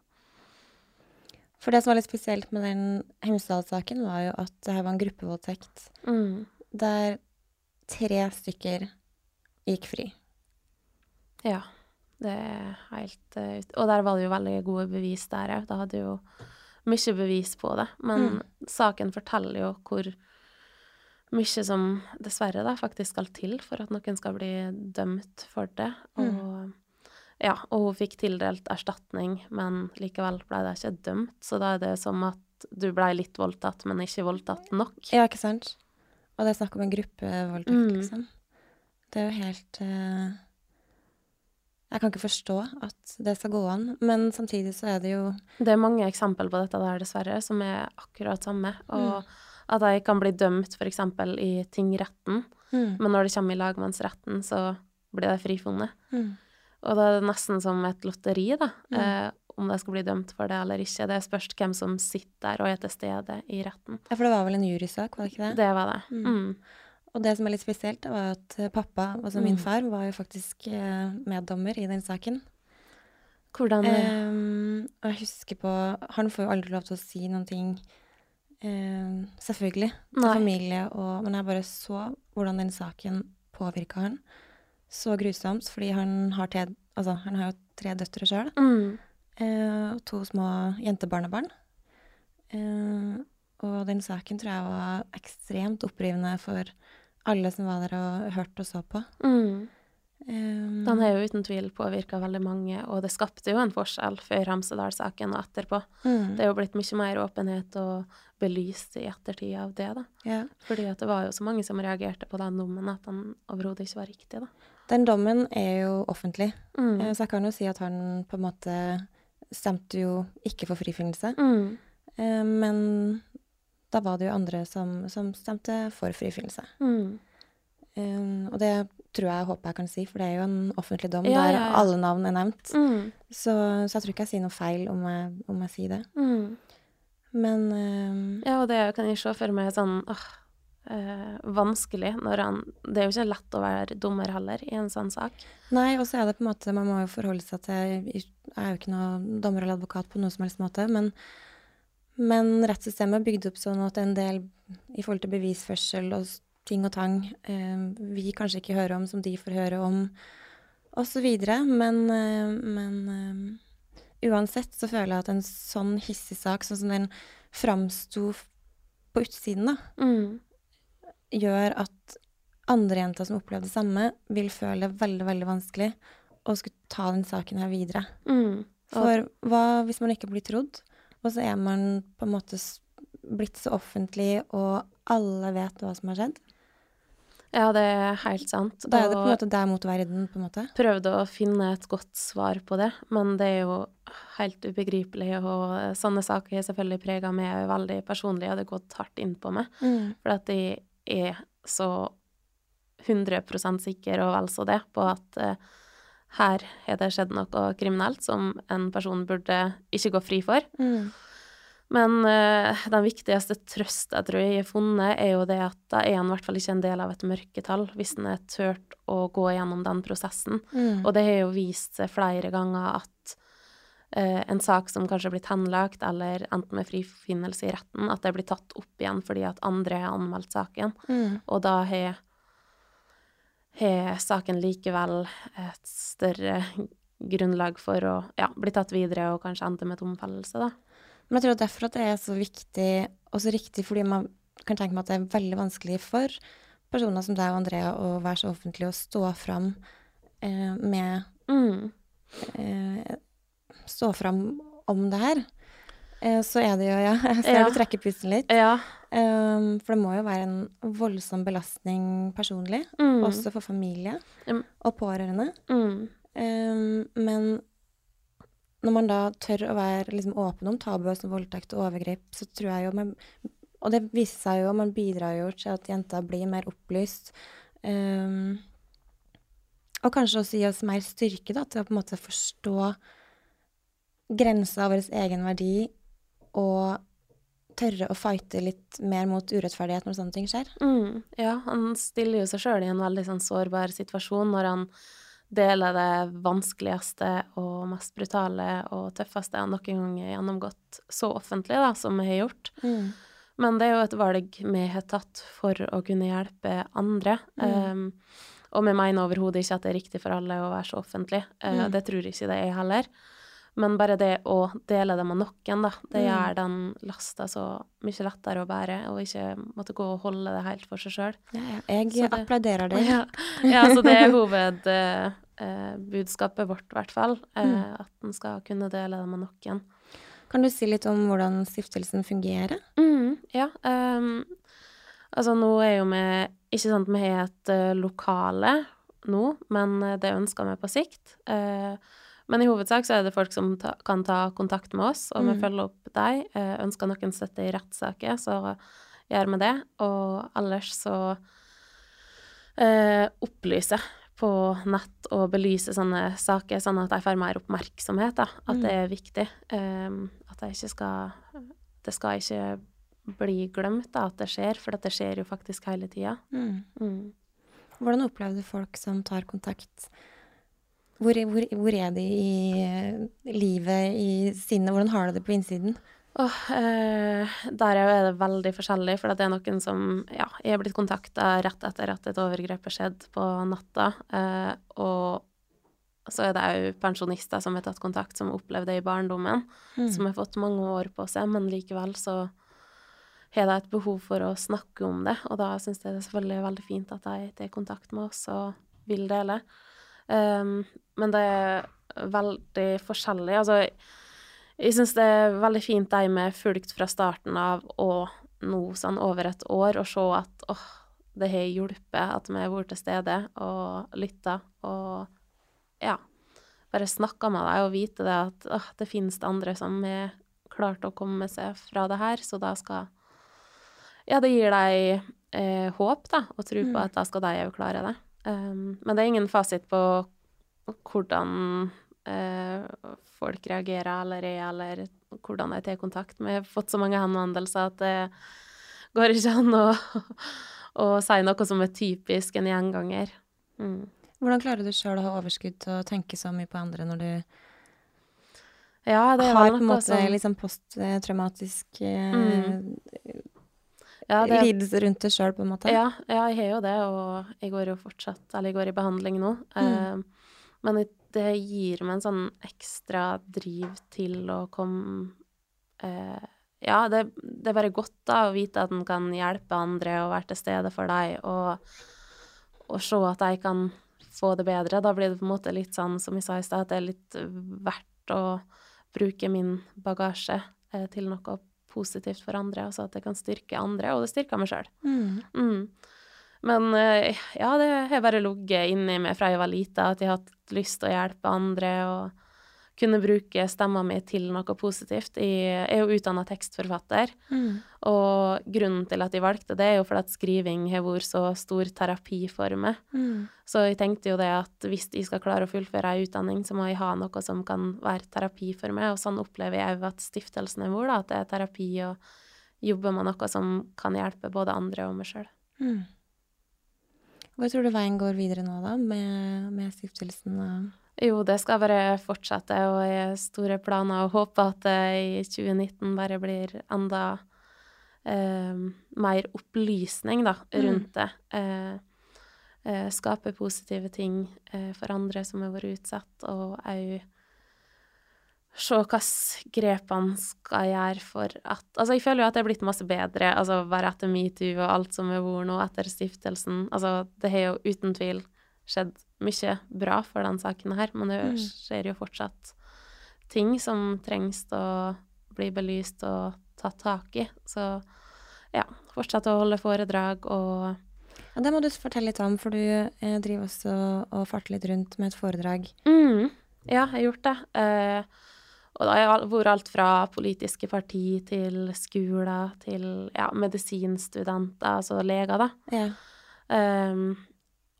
For det som var litt spesielt med den Hemsedal-saken, var jo at det her var en gruppevoldtekt Mm. der tre stykker gikk fri. Ja, det er helt eh. Og der var det jo veldig gode bevis der òg. Da hadde jo mye bevis på det. Men saken forteller jo hvor mye som dessverre da faktisk skal til for at noen skal bli dømt for det. Og ja, og hun fikk tildelt erstatning, men likevel ble det ikke dømt. Så da er det som at du ble litt voldtatt, men ikke voldtatt nok. Ja, ikke sant? Og det er snakk om en gruppevoldtekt, Mm. liksom. Det er jo helt eh, Jeg kan ikke forstå at det skal gå an, men samtidig så er det jo Det er mange eksempel på dette der, dessverre, som er akkurat samme. Og at de kan bli dømt f.eks. i tingretten, mm. men når det kommer i lagmannsretten, så blir de frifunnet. Mm. Og da er det nesten som et lotteri, da, Mm. eh, om de skal bli dømt for det eller ikke. Det spørs hvem som sitter der og er til stede i retten. Ja, for det var vel en jurysak, var det ikke det? Det var det. Mm. Og det som er litt spesielt, var at eh, pappa, altså min Mm. far, var jo faktisk eh, meddommer i den saken. Hvordan Ehm, og jeg husker på Han får jo aldri lov til å si noen ting, ehm, selvfølgelig, til Nei. familie og Men jeg bare så hvordan den saken påvirka han så grusomt, fordi han har, te, altså, han har jo tre døtre sjøl, mm. og to små jentebarnebarn. Ehm, og den saken tror jeg var ekstremt opprivende for alle som var der og hørte og så på. Mm. Um, Den har jo uten tvil påvirka veldig mange, og det skapte jo en forskjell før Hemsedal-saken og etterpå. mm, Det er jo blitt mye mer åpenhet og belyst i ettertid av det, da. ja. Fordi at det var jo så mange som reagerte på den dommen at den overhodet ikke var riktig, da. Den dommen er jo offentlig, Mm. eh, så jeg kan jo si at han på en måte stemte jo ikke for frifinnelse. Mm. Eh, Men da var det jo andre som, som stemte for frifinnelse. Mm. Um, Og det tror jeg håper jeg kan si, for det er jo en offentlig dom Ja, der ja, ja. alle navn er nevnt. Mm. Så, så jeg tror ikke jeg sier noe feil om jeg, om jeg sier det. Mm. Men um, Ja, og det kan jeg se for meg sånn åh, øh, vanskelig når han Det er jo ikke lett å være dommer heller i en sånn sak. Nei, og så er det på en måte Man må jo forholde seg til Jeg er jo ikke noe dommer eller advokat på noen som helst måte, men, men rettssystemet er bygd opp sånn at en del i forhold til bevisførsel og ting og tang eh, vi kanskje ikke hører om, som de får høre om, videre. Men, eh, men eh, uansett så føler jeg at en sånn hissig sak, sånn som den framsto på utsiden, da, Mm. gjør at andre jenter som opplever det samme, vil føle det veldig, veldig vanskelig å skulle ta den saken her videre. Mm. For hva hvis man ikke blir trodd, og så er man på en måte blitt så offentlig, og alle vet hva som har skjedd? Ja, det er helt sant. Da er det på en måte deg mot verden, på en måte. prøvde å finne et godt svar på det, men det er jo helt ubegripelig, og sånne saker er selvfølgelig prega meg veldig personlig, og det har gått hardt inn på meg, for at de er så 100 sikre, og vel så det, på at eh, her har det skjedd noe kriminelt som en person burde ikke gå fri for. Mm. Men uh, den viktigste trøst jeg tror jeg har funnet, er jo det at da er han i hvert fall ikke en del av et mørketall, hvis han er tørt å gå gjennom den prosessen. Mm. Og det har jo vist seg flere ganger at uh, en sak som kanskje er blitt henlagt, eller enten med frifinnelse i retten, at det blir tatt opp igjen fordi at andre har anmeldt saken. Mm. Og da har har saken likevel et større grunnlag for å ja, bli tatt videre og kanskje ende med tomfellelse, da. Men jeg tror derfor at det er så viktig, og så riktig, fordi man kan tenke meg at det er veldig vanskelig for personer som deg og Andrea å være så offentlig og stå fram eh, med Mm. eh, Stå fram om det her. Eh, så er det jo, ja Jeg ser Ja. du trekker pusten litt. Ja. Um, for det må jo være en voldsom belastning personlig, Mm. også for familie Mm. og pårørende. Mm. Um, men når man da tør å være liksom åpen om tabuer som voldtekt og overgrep, så tror jeg jo man, Og det viser seg jo, man bidrar jo til at jenter blir mer opplyst. Um, og kanskje også gi oss mer styrke da, til å på en måte forstå grensa av vår egen verdi og tørre å fighte litt mer mot urettferdighet når sånne ting skjer. Mm. Ja, han stiller jo seg sjøl i en veldig sånn sårbar situasjon når han deler det vanskeligste og mest brutale og tøffeste han noen gang har gjennomgått så offentlig da, som vi har gjort. Men det er jo et valg vi har tatt for å kunne hjelpe andre. Mm. Um, og vi mener overhodet ikke at det er riktig for alle å være så offentlig. Uh, Mm. Det tror ikke det er heller. Men bare det å dele det med noen, da, det Mm. gjør den lasta så mye lettere å bære, og ikke måtte gå og holde det helt for seg sjøl. Ja, ja. Jeg det- applauderer det. Ja. ja, så det er hovedbudskapet vårt, i hvert fall. eh, Mm. At en skal kunne dele det med noen. Kan du si litt om hvordan stiftelsen fungerer? Mm, ja. Um, altså, nå er jo vi Ikke sant, vi har et eh, lokale nå, men eh, det ønsker vi på sikt. Eh, men i hovedsak så er det folk som ta, kan ta kontakt med oss, og vi Mm. følger opp dem. Eh, ønsker noen støtte i rettssaker, så gjør vi det. Og ellers så eh, opplyser på nett og belyser sånne saker, sånn at de får mer oppmerksomhet, da. At det er viktig. Ehm, at de ikke skal Det skal ikke bli glemt da, at det skjer, for det skjer jo faktisk hele tida. Mm. Mm. Hvordan opplevde folk som tar kontakt? Hvor, hvor, hvor er de i eh, livet, i sinnet? Hvordan har du det på innsiden? Oh, eh, der er det veldig forskjellig, for det er noen som Ja, er blitt kontakta rett etter at et overgrep har skjedd på natta. Eh, og så er det òg pensjonister som har tatt kontakt, som opplevde det i barndommen. Mm. Som har fått mange år på seg, men likevel så har de et behov for å snakke om det. Og da syns jeg det er selvfølgelig veldig fint at de tar kontakt med oss og vil dele. Um, men det er veldig forskjellig. Altså, jeg syns det er veldig fint de med fulgt fra starten av og nå sånn over et år, og se at åh, det har hjulpet at vi har vært til stede og lytta og ja, bare snakka med deg og vite det at åh, det finnes det andre som har klart å komme seg fra det her, så da skal Ja, det gir deg eh, håp, da, og tro på Mm. at da skal de òg klare det. Um, men det er ingen fasit på hvordan eh, folk reagerer eller er, eller hvordan de tar kontakt. Vi har fått så mange henvendelser at det går ikke an å, å si noe som er typisk en gjenganger. Mm. Hvordan klarer du sjøl å ha overskudd til å tenke så mye på andre når du Ja, det har på en måte som sånn posttraumatisk eh, Mm. Ja, det, lidelse rundt det sjøl, på en måte? ja, ja, jeg har jo det, og jeg går jo fortsatt Eller jeg går i behandling nå. Mm. Uh, Men det gir meg en sånn ekstra driv til å komme uh, Ja, det, det, er bare godt da å vite at en kan hjelpe andre og være til stede for deg, og, og se at jeg kan få det bedre. Da blir det på en måte litt sånn, som jeg sa i stad, at det er litt verdt å bruke min bagasje eh, til noe positivt for andre, altså at det kan styrke andre, og det styrker meg sjøl. Mm. Mm. Men eh, ja, det har bare ligget inni meg fra jeg var lita, at jeg har hatt lyst til å hjelpe andre og kunne bruke stemma mi til noe positivt. Jeg er jo utdanna tekstforfatter, mm. og grunnen til at jeg valgte det, er jo fordi at skriving har vært så stor terapi for meg. Mm. Så jeg tenkte jo det at hvis jeg skal klare å fullføre ei utdanning, så må jeg ha noe som kan være terapi for meg, og sånn opplever jeg òg at stiftelsen er vår, at det er terapi og jobbe med noe som kan hjelpe både andre og meg sjøl. Mm. Hvor tror du veien går videre nå, da, med, med stiftelsen? Jo, det skal bare fortsette, og jeg har store planer og håper at det i 2019 bare blir enda eh, mer opplysning da, mm. rundt det. Eh, eh, skape positive ting eh, for andre som har vært utsatt, og òg se hvilke grep han skal gjøre for at Altså, jeg føler jo at det er blitt masse bedre, altså bare etter metoo og alt som har vært nå, etter stiftelsen. Altså, det har jo uten tvil skjedd mye bra for den saken her, men det mm. skjer jo fortsatt ting som trengs å bli belyst og tatt tak i. Så ja, fortsette å holde foredrag og ja, Det må du fortelle litt om, for du eh, driver også og farter litt rundt med et foredrag. Mm. Ja, jeg har gjort det. Eh, og det har vært alt fra politiske parti til skoler til ja, medisinstudenter, altså leger, da. Ja. Um,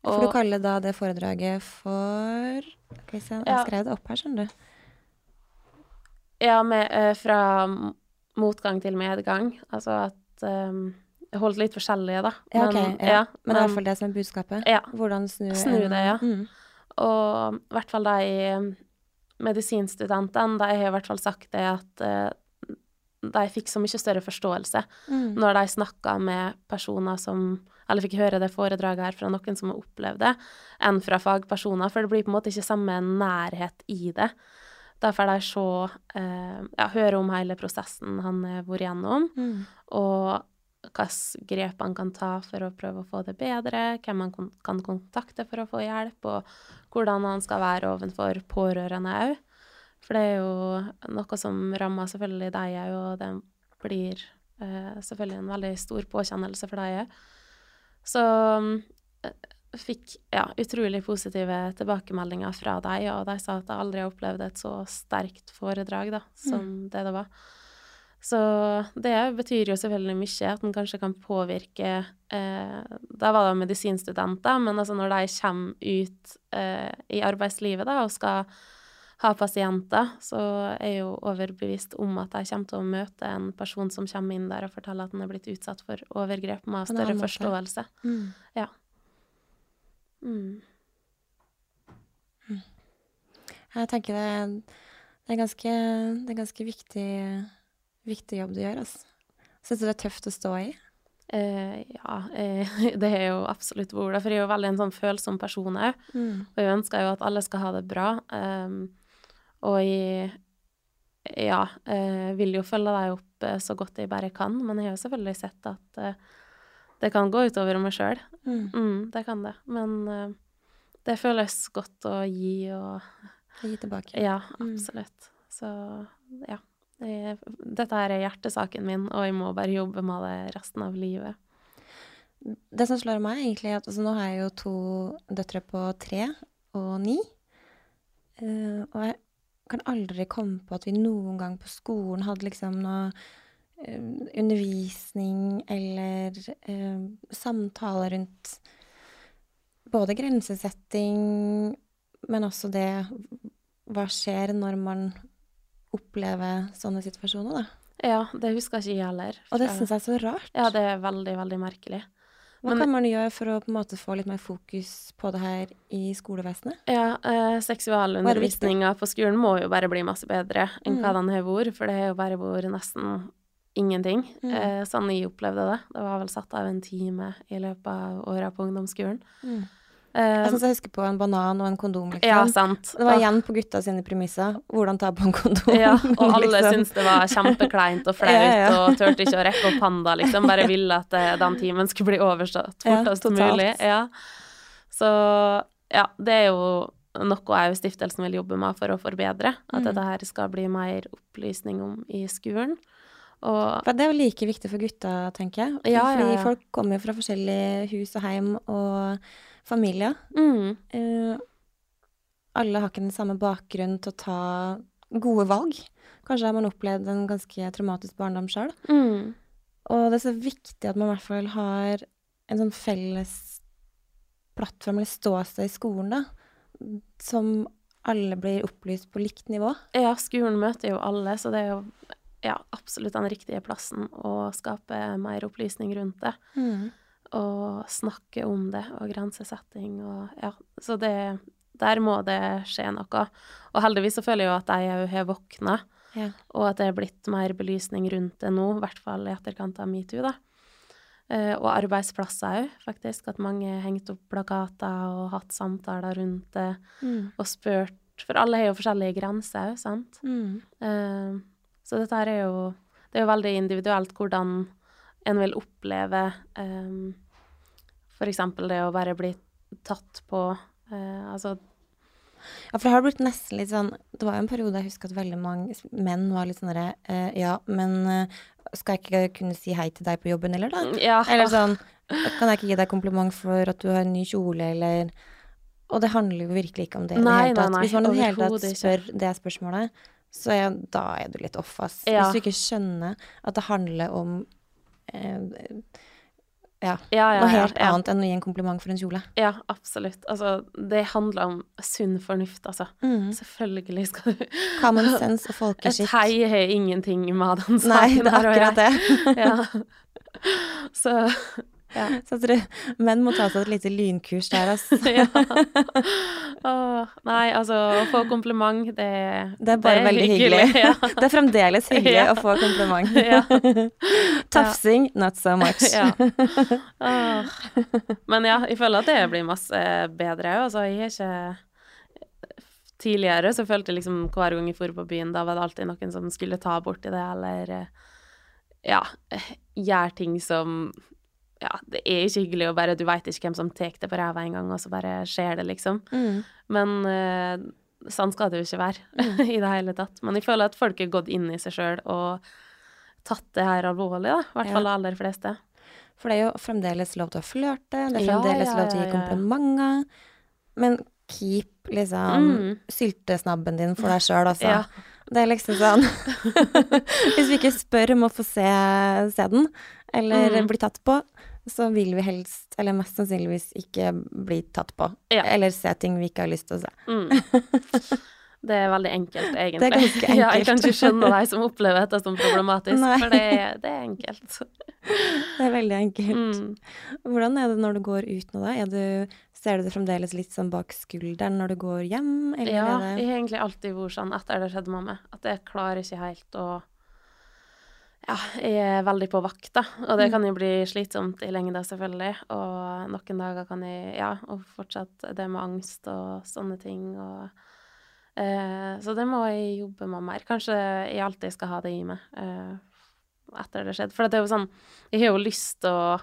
for du kaller da det foredraget for Skal vi se, jeg skrev det opp her, skjønner du. Ja, med, uh, fra motgang til medgang. Altså at um, Jeg holdt litt forskjellige, da. Ja, men, okay, ja. men, men i hvert fall det som er budskapet? Ja. Hvordan snu, snu det, ja. Mm. Og i hvert fall de medisinstudentene, de har i hvert fall sagt det at uh, de fikk så mye større forståelse mm. når de snakka med personer som Eller fikk høre det foredraget her fra noen som har opplevd det, enn fra fagpersoner. For det blir på en måte ikke samme nærhet i det. Da får de se eh, Ja, høre om hele prosessen han har vært gjennom, mm. og hvilke grep han kan ta for å prøve å få det bedre, hvem han kan kontakte for å få hjelp, og hvordan han skal være overfor pårørende òg. For det er jo noe som rammer selvfølgelig deg òg, og det blir eh, selvfølgelig en veldig stor påkjennelse for deg òg. Så eh, fikk ja, utrolig positive tilbakemeldinger fra deg, og de sa at de aldri har opplevd et så sterkt foredrag da, som mm. det det var. Så det betyr jo selvfølgelig mye, at en kanskje kan påvirke eh, Da var det medisinstudenter, men altså når de kommer ut eh, i arbeidslivet da, og skal ha pasienter, så er jeg jo overbevist om at jeg kommer til å møte en person som kommer inn der og forteller at han er blitt utsatt for overgrep, med større forståelse. Mm. Ja. Mm. mm. Jeg tenker det, det, er ganske, det er ganske viktig viktig jobb du gjør, altså. Syns du det er tøft å stå i? Uh, ja, uh, det er jo absolutt det. For jeg er jo veldig en sånn følsom person òg. Mm. Og jeg ønsker jo at alle skal ha det bra. Um, og jeg ja, eh, vil jo følge deg opp eh, så godt jeg bare kan. Men jeg har jo selvfølgelig sett at eh, det kan gå utover meg sjøl. Mm. Mm, det kan det. Men det føles godt å gi og Gi tilbake. Ja, mm. absolutt. Så ja. Dette her er hjertesaken min, og jeg må bare jobbe med det resten av livet. Det som slår meg, egentlig, er at altså, nå har jeg jo to døtre på tre og ni. Uh, og jeg kan aldri komme på at vi noen gang på skolen hadde liksom noe uh, undervisning eller uh, samtale rundt både grensesetting, men også det Hva skjer når man opplever sånne situasjoner, da. Ja, det husker ikke jeg heller. Og det syns jeg er så rart. Ja, det er veldig, veldig merkelig. Hva Men, kan man gjøre for å på en måte få litt mer fokus på det her i skolevesenet? Ja, eh, seksualundervisninga på skolen må jo bare bli masse bedre enn mm. hva den har vært, for det har jo bare vært nesten ingenting. Mm. Eh, sånn jeg opplevde det. Det var vel satt av en time i løpet av åra på ungdomsskolen. Mm. Jeg syns jeg husker på en banan og en kondom, liksom. Ja, sant. Det var igjen på gutta sine premisser. Hvordan ta på en kondom. Ja, og alle liksom. syntes det var kjempekleint og flaut Ja, ja. og turte ikke å rekke opp handa, liksom. Bare ville at eh, den timen skulle bli overstått fortest ja, mulig. Ja. Så ja, det er jo noe jeg og stiftelsen vil jobbe med for å forbedre. At Mm. dette her skal bli mer opplysning om i skolen. Og det er jo like viktig for gutta, tenker jeg. Ja, ja, Fordi folk kommer jo fra forskjellige hus og heim og familier. mm, Eh, alle har ikke den samme bakgrunnen til å ta gode valg. Kanskje har man opplevd en ganske traumatisk barndom sjøl. mm, Og det er så viktig at man i hvert fall har en sånn felles plattform eller ståsted i skolen, da, som alle blir opplyst på likt nivå. Ja, skolen møter jo alle, så det er jo ja, absolutt den riktige plassen å skape mer opplysning rundt det. Og snakke om det, og grensesetting og ja. Så det Der må det skje noe. Og heldigvis så føler jeg jo at jeg òg har våkna, Ja. og at det er blitt mer belysning rundt det nå, i hvert fall i etterkant av metoo, da. Eh, og arbeidsplasser òg, faktisk. At mange har hengt opp plakater og hatt samtaler rundt det, Mm. og spurt For alle har jo forskjellige grenser òg, sant? Mm. Eh, så dette her er jo Det er jo veldig individuelt hvordan en vil oppleve eh, eksempel det å bare bli tatt på eh, Altså Ja, for det har blitt nesten litt sånn Det var jo en periode jeg husker at veldig mange menn var litt sånn derre eh, Ja, men eh, skal jeg ikke kunne si hei til deg på jobben heller, da? Ja. Eller sånn Kan jeg ikke gi deg kompliment for at du har en ny kjole, eller Og det handler jo virkelig ikke om det i det hele tatt. Hvis man i det hele tatt spør det spørsmålet, så er, da er du litt off, ass. Ja. Hvis du ikke skjønner at det handler om eh, ja, ja, ja, noe helt annet enn å gi en kompliment for en kjole. Ja, absolutt. Altså, det handler om sunn fornuft, altså. Mm. Selvfølgelig skal du Common sense og Et folkeskikk. hei har ingenting med den saken Nei, det er akkurat det. Ja. Så ja. Så jeg tror menn må ta seg et lite lynkurs der, altså. ja. Åh, nei, altså, å få kompliment, det Det er bare veldig hyggelig. Ja. Det er fremdeles hyggelig å få kompliment. Ja. Tafsing, not so much. ja. Åh. Men ja, jeg føler at det blir masse bedre. Altså, jeg har ikke Tidligere så følte jeg liksom hver gang jeg dro på byen, da var det alltid noen som skulle ta borti det, eller ja, gjøre ting som Ja, det er ikke hyggelig å bare Du veit ikke hvem som tar det på ræva en gang, og så bare skjer det, liksom. Mm. Men uh, sånn skal det jo ikke være i det hele tatt. Men jeg føler at folk har gått inn i seg sjøl og tatt det her alvorlig, da. I hvert Ja. fall de aller fleste. For det er jo fremdeles lov til å flørte, det er Ja, fremdeles ja, lov til å ja, gi ja. komplimenter. Men keep liksom Mm. syltesnabben din for deg sjøl, altså. Ja. Det er liksom sånn Hvis vi ikke spør om å få se, se den, eller Mm. bli tatt på, så vil vi helst, eller mest sannsynligvis, ikke bli tatt på. Ja. Eller se ting vi ikke har lyst til å se. Mm. Det er veldig enkelt, egentlig. Det er ganske Ja, jeg kan ikke skjønne deg som opplever dette som problematisk, Nei. for det, det er enkelt. Det er veldig enkelt. Mm. Hvordan er det når du går ut nå, da? Er du, ser du det fremdeles litt sånn bak skulderen når du går hjem, eller Ja, jeg har egentlig alltid vært sånn etter det skjedde med meg, at jeg klarer ikke helt å Ja, jeg er veldig på vakt, da. Og det Mm. kan jo bli slitsomt i lengda, selvfølgelig. Og noen dager kan jeg Ja, og fortsatt det med angst og sånne ting og eh, Så det må jeg jobbe med mer. Kanskje jeg alltid skal ha det i meg eh, etter det skjedde. For det er jo sånn Jeg har jo lyst til å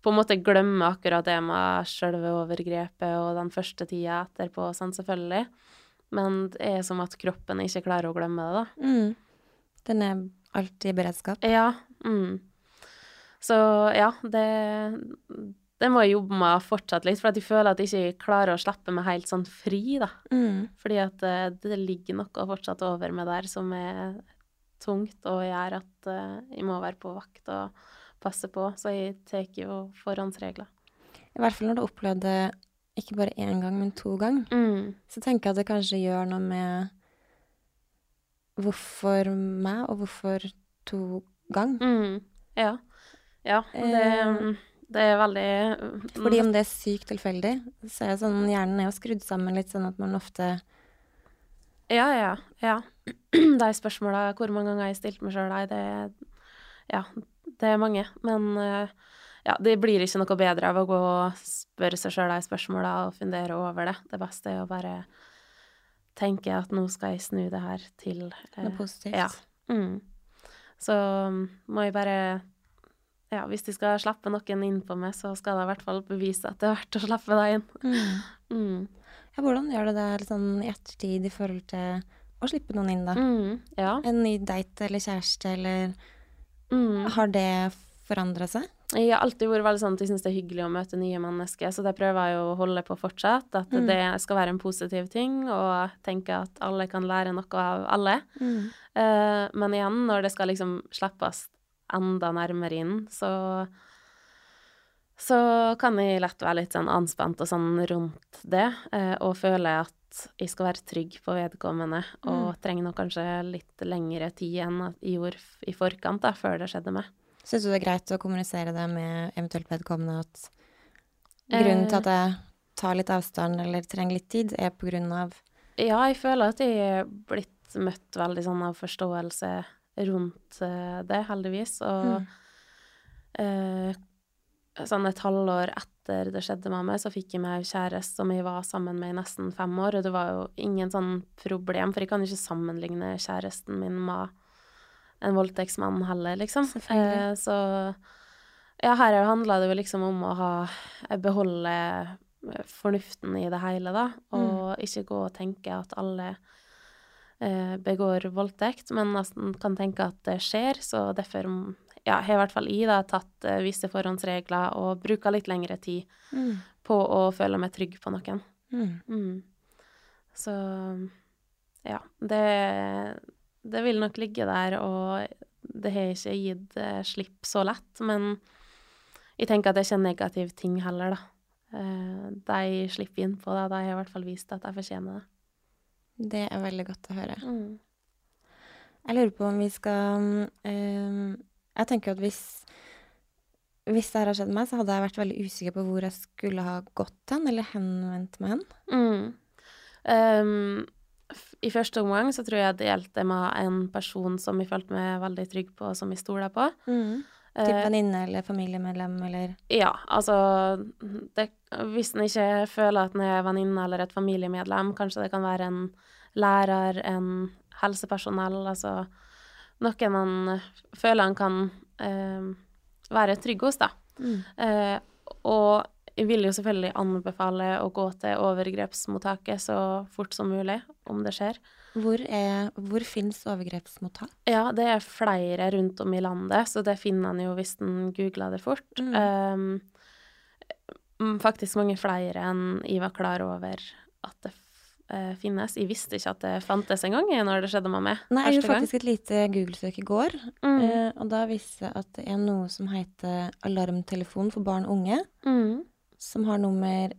på en måte glemme akkurat det med selve overgrepet og den første tida etterpå, sånn selvfølgelig. Men det er som at kroppen ikke klarer å glemme det, da. mm. Den er alltid i beredskap. Ja. Mm. Så ja, det, det må jeg jobbe med fortsatt litt, for jeg føler at jeg ikke klarer å slippe meg helt sånn fri, da. Mm. Fordi at eh, det ligger noe fortsatt over meg der som er tungt og gjør at eh, jeg må være på vakt og passe på. Så jeg tar jo forhåndsregler. I hvert fall når du opplevde ikke bare én gang, men to ganger. Mm. Så tenker jeg at det kanskje gjør noe med hvorfor meg, og hvorfor to ganger. Mm. Ja. Ja, det, Eh, det er veldig mm, Fordi om det er sykt tilfeldig, så er sånn hjernen er jo skrudd sammen litt sånn at man ofte Ja, ja, ja. De spørsmåla hvor mange ganger jeg har stilt meg sjøl, nei, det Ja, det er mange. Men eh, ja, det blir ikke noe bedre av å gå og spørre seg sjøl de spørsmåla og fundere over det. Det beste er å bare tenke at nå skal jeg snu det her til eh, Noe positivt. Ja. Mm. Så mm, må jeg bare Ja, hvis de skal slappe noen inn på meg, så skal de i hvert fall bevise at det er verdt å slappe deg inn. Mm. mm. Ja, hvordan gjør du det sånn i ettertid i forhold til å slippe noen inn, da? Mm, ja. En ny date eller kjæreste, eller mm. Har det forandra seg? Jeg har alltid vært veldig sånn at jeg syns det er hyggelig å møte nye mennesker, så det prøver jeg å holde på fortsatt. At mm. det skal være en positiv ting, og tenke at alle kan lære noe av alle. Mm. Uh, men igjen, når det skal liksom slippes enda nærmere inn, så så kan jeg lett være litt sånn anspent og sånn rundt det, uh, og føle at jeg skal være trygg på vedkommende, og mm. trenger nok kanskje litt lengre tid enn jeg gjorde i forkant, da, før det skjedde meg. Syns du det er greit å kommunisere det med eventuelt vedkommende at grunnen til at jeg tar litt avstand eller trenger litt tid, er på grunn av Ja, jeg føler at jeg er blitt møtt veldig sånn av forståelse rundt eh, det, heldigvis. Og mm. eh, sånn et halvår etter det skjedde med meg, så fikk jeg meg kjæreste som jeg var sammen med i nesten fem år, og det var jo ingen sånn problem, for jeg kan ikke sammenligne kjæresten min med en voldtektsmann heller, liksom. Eh, så ja, her handla det jo liksom om å ha eh, beholde eh, fornuften i det hele, da, og mm. ikke gå og tenke at alle eh, begår voldtekt, men nesten kan tenke at det skjer, så derfor ja, har i hvert fall jeg da tatt eh, visse forhåndsregler og bruker litt lengre tid mm. på å føle meg trygg på noen. Mm. mm. Så ja, det det vil nok ligge der, og det har ikke gitt eh, slipp så lett. Men jeg tenker at det er ikke en negativ ting heller, da. Eh, de slipper inn på det. De har i hvert fall vist at de fortjener det. Det er veldig godt å høre. Mm. Jeg lurer på om vi skal eh, Jeg tenker at hvis hvis det her har skjedd meg, så hadde jeg vært veldig usikker på hvor jeg skulle ha gått hen, eller henvendt meg hen. Mm. Um, i første omgang så tror jeg jeg delte med en person som jeg følte meg veldig trygg på, og som jeg stoler på. Mm. Typ eh, venninne eller familiemedlem, eller Ja, altså det, Hvis en ikke føler at en er venninne eller et familiemedlem, kanskje det kan være en lærer, en helsepersonell, altså noen man føler en kan eh, være trygg hos, da. Mm. Eh, og jeg vil jo selvfølgelig anbefale å gå til overgrepsmottaket så fort som mulig, om det skjer. Hvor, er, hvor finnes overgrepsmottak? Ja, det er flere rundt om i landet, så det finner en jo hvis en googler det fort. Mm. Um, faktisk mange flere enn jeg var klar over at det uh, finnes. Jeg visste ikke at det fantes engang når det skjedde med meg. Nei, jeg gjorde faktisk et lite Google-søk i går, mm. uh, og da viste det at det er noe som heter alarmtelefon for barn og unge. Mm som har nummer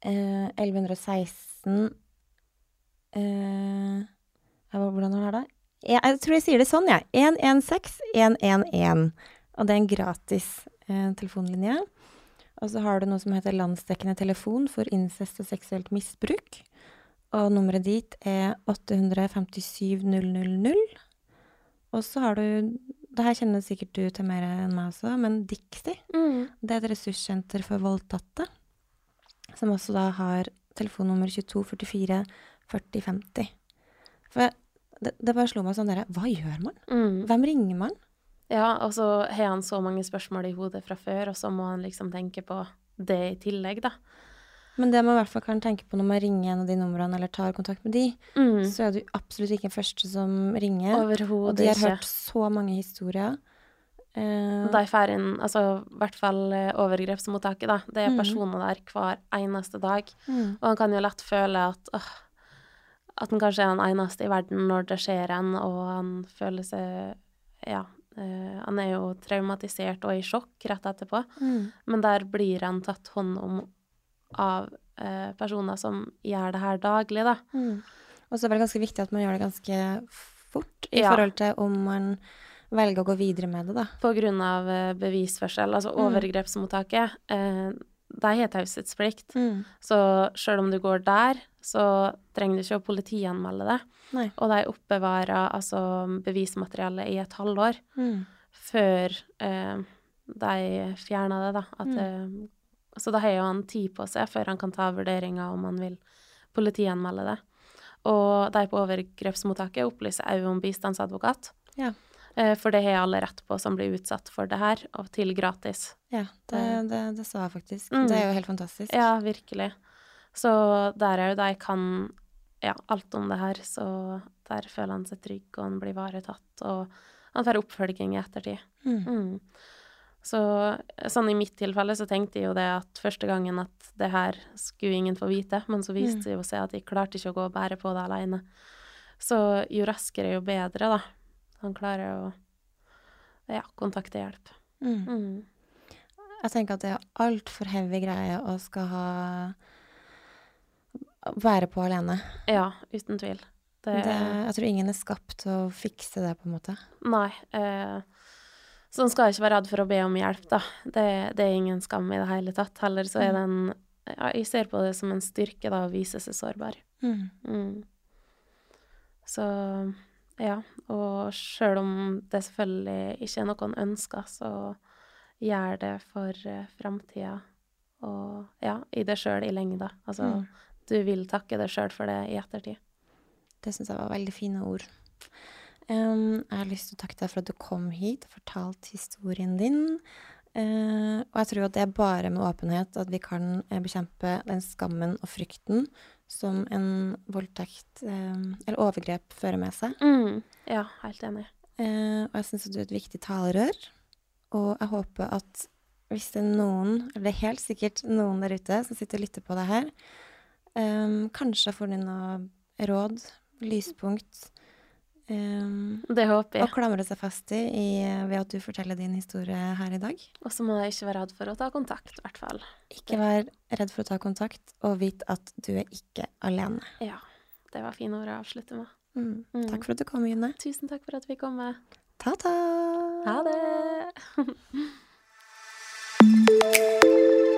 eh, 1116 eh, Hvordan var det? Jeg, jeg tror jeg sier det sånn, jeg. Ja. 116 111. Og det er en gratis eh, telefonlinje. Og så har du noe som heter Landsdekkende telefon for incest og seksuelt misbruk. Og nummeret dit er 857 000. Og så har du det her kjenner sikkert du til mer enn meg også, men Dixie, mm. det er et ressurssenter for voldtatte, som også da har telefonnummer 22 44 40 50. For det, det bare slo meg sånn derre Hva gjør man? Mm. Hvem ringer man? Ja, og så har han så mange spørsmål i hodet fra før, og så må han liksom tenke på det i tillegg, da. Men det man i hvert fall kan tenke på når man ringer en av de numrene eller tar kontakt med de, mm. så er du absolutt ikke den første som ringer. Overhodet ikke. Og de har hørt så mange historier. Uh, de får inn, altså i hvert fall uh, overgrepsmottaket, da. Det er mm. personer der hver eneste dag. Mm. Og han kan jo lett føle at uh, at han kanskje er den eneste i verden når det skjer en, og han føler seg Ja. Uh, han er jo traumatisert og i sjokk rett etterpå, mm. men der blir han tatt hånd om av eh, personer som gjør det her daglig, da. Mm. Og så er det ganske viktig at man gjør det ganske fort i ja. forhold til om man velger å gå videre med det, da. På grunn av eh, bevisførsel. Altså mm. overgrepsmottaket, eh, de har taushetsplikt. Mm. Så sjøl om du går der, så trenger du ikke å politianmelde det. Nei. Og de oppbevarer altså bevismaterialet i et halvår mm. før eh, de fjerner det, da. At det, så da har jo han tid på seg før han kan ta vurderinga om han vil politianmelde det. Og de på overgrepsmottaket opplyser òg om bistandsadvokat. Ja. Eh, For det har alle rett på som blir utsatt for det her, og til gratis. Ja, det, det, det sa jeg faktisk. Mm. Det er jo helt fantastisk. Ja, virkelig. Så der er jo de kan ja, alt om det her, så der føler han seg trygg, og han blir ivaretatt, og han får oppfølging i ettertid. Mm. Mm. Så sånn i mitt tilfelle så tenkte jeg jo det at første gangen at det her skulle ingen få vite, men så viste det jo seg at jeg klarte ikke å gå og bære på det alene. Så jo raskere, jo bedre, da. Han klarer å ja, kontakte hjelp. Mm. Mm. Jeg tenker at det er altfor heavy greie å skal ha være på alene. Ja, uten tvil. Det, Det, jeg tror ingen er skapt til å fikse det, på en måte. Nei. Eh, så en skal ikke være redd for å be om hjelp, da. Det, det er ingen skam i det hele tatt. Heller så er det en ja, Jeg ser på det som en styrke, da, å vise seg sårbar. Mm. Mm. Så ja. Og sjøl om det selvfølgelig ikke er noe en ønsker, så gjør det for uh, framtida og ja, i det sjøl i lengda. Altså, Mm. du vil takke deg sjøl for det i ettertid. Det syns jeg var veldig fine ord. Em, jeg har lyst til å takke deg for at du kom hit og fortalte historien din. Uh, og jeg tror at det er bare med åpenhet at vi kan uh, bekjempe den skammen og frykten som en voldtekt uh, eller overgrep fører med seg. Mm. Ja, helt enig. Eh, og jeg syns at du er et viktig talerør. Og jeg håper at hvis det er noen, eller det er helt sikkert noen der ute som sitter og lytter på det her, um, kanskje får de noe råd, lyspunkt, Um, det håper jeg. Og klamre seg fast i, i, ved at du forteller din historie her i dag. Og så må jeg ikke være redd for å ta kontakt, i hvert fall. Ikke vær redd for å ta kontakt, og vit at du er ikke alene. Ja. Det var fine ord å avslutte med. Mm. Mm. Takk for at du kom, June. Tusen takk for at vi kom. med. Ta-ta! Ha det!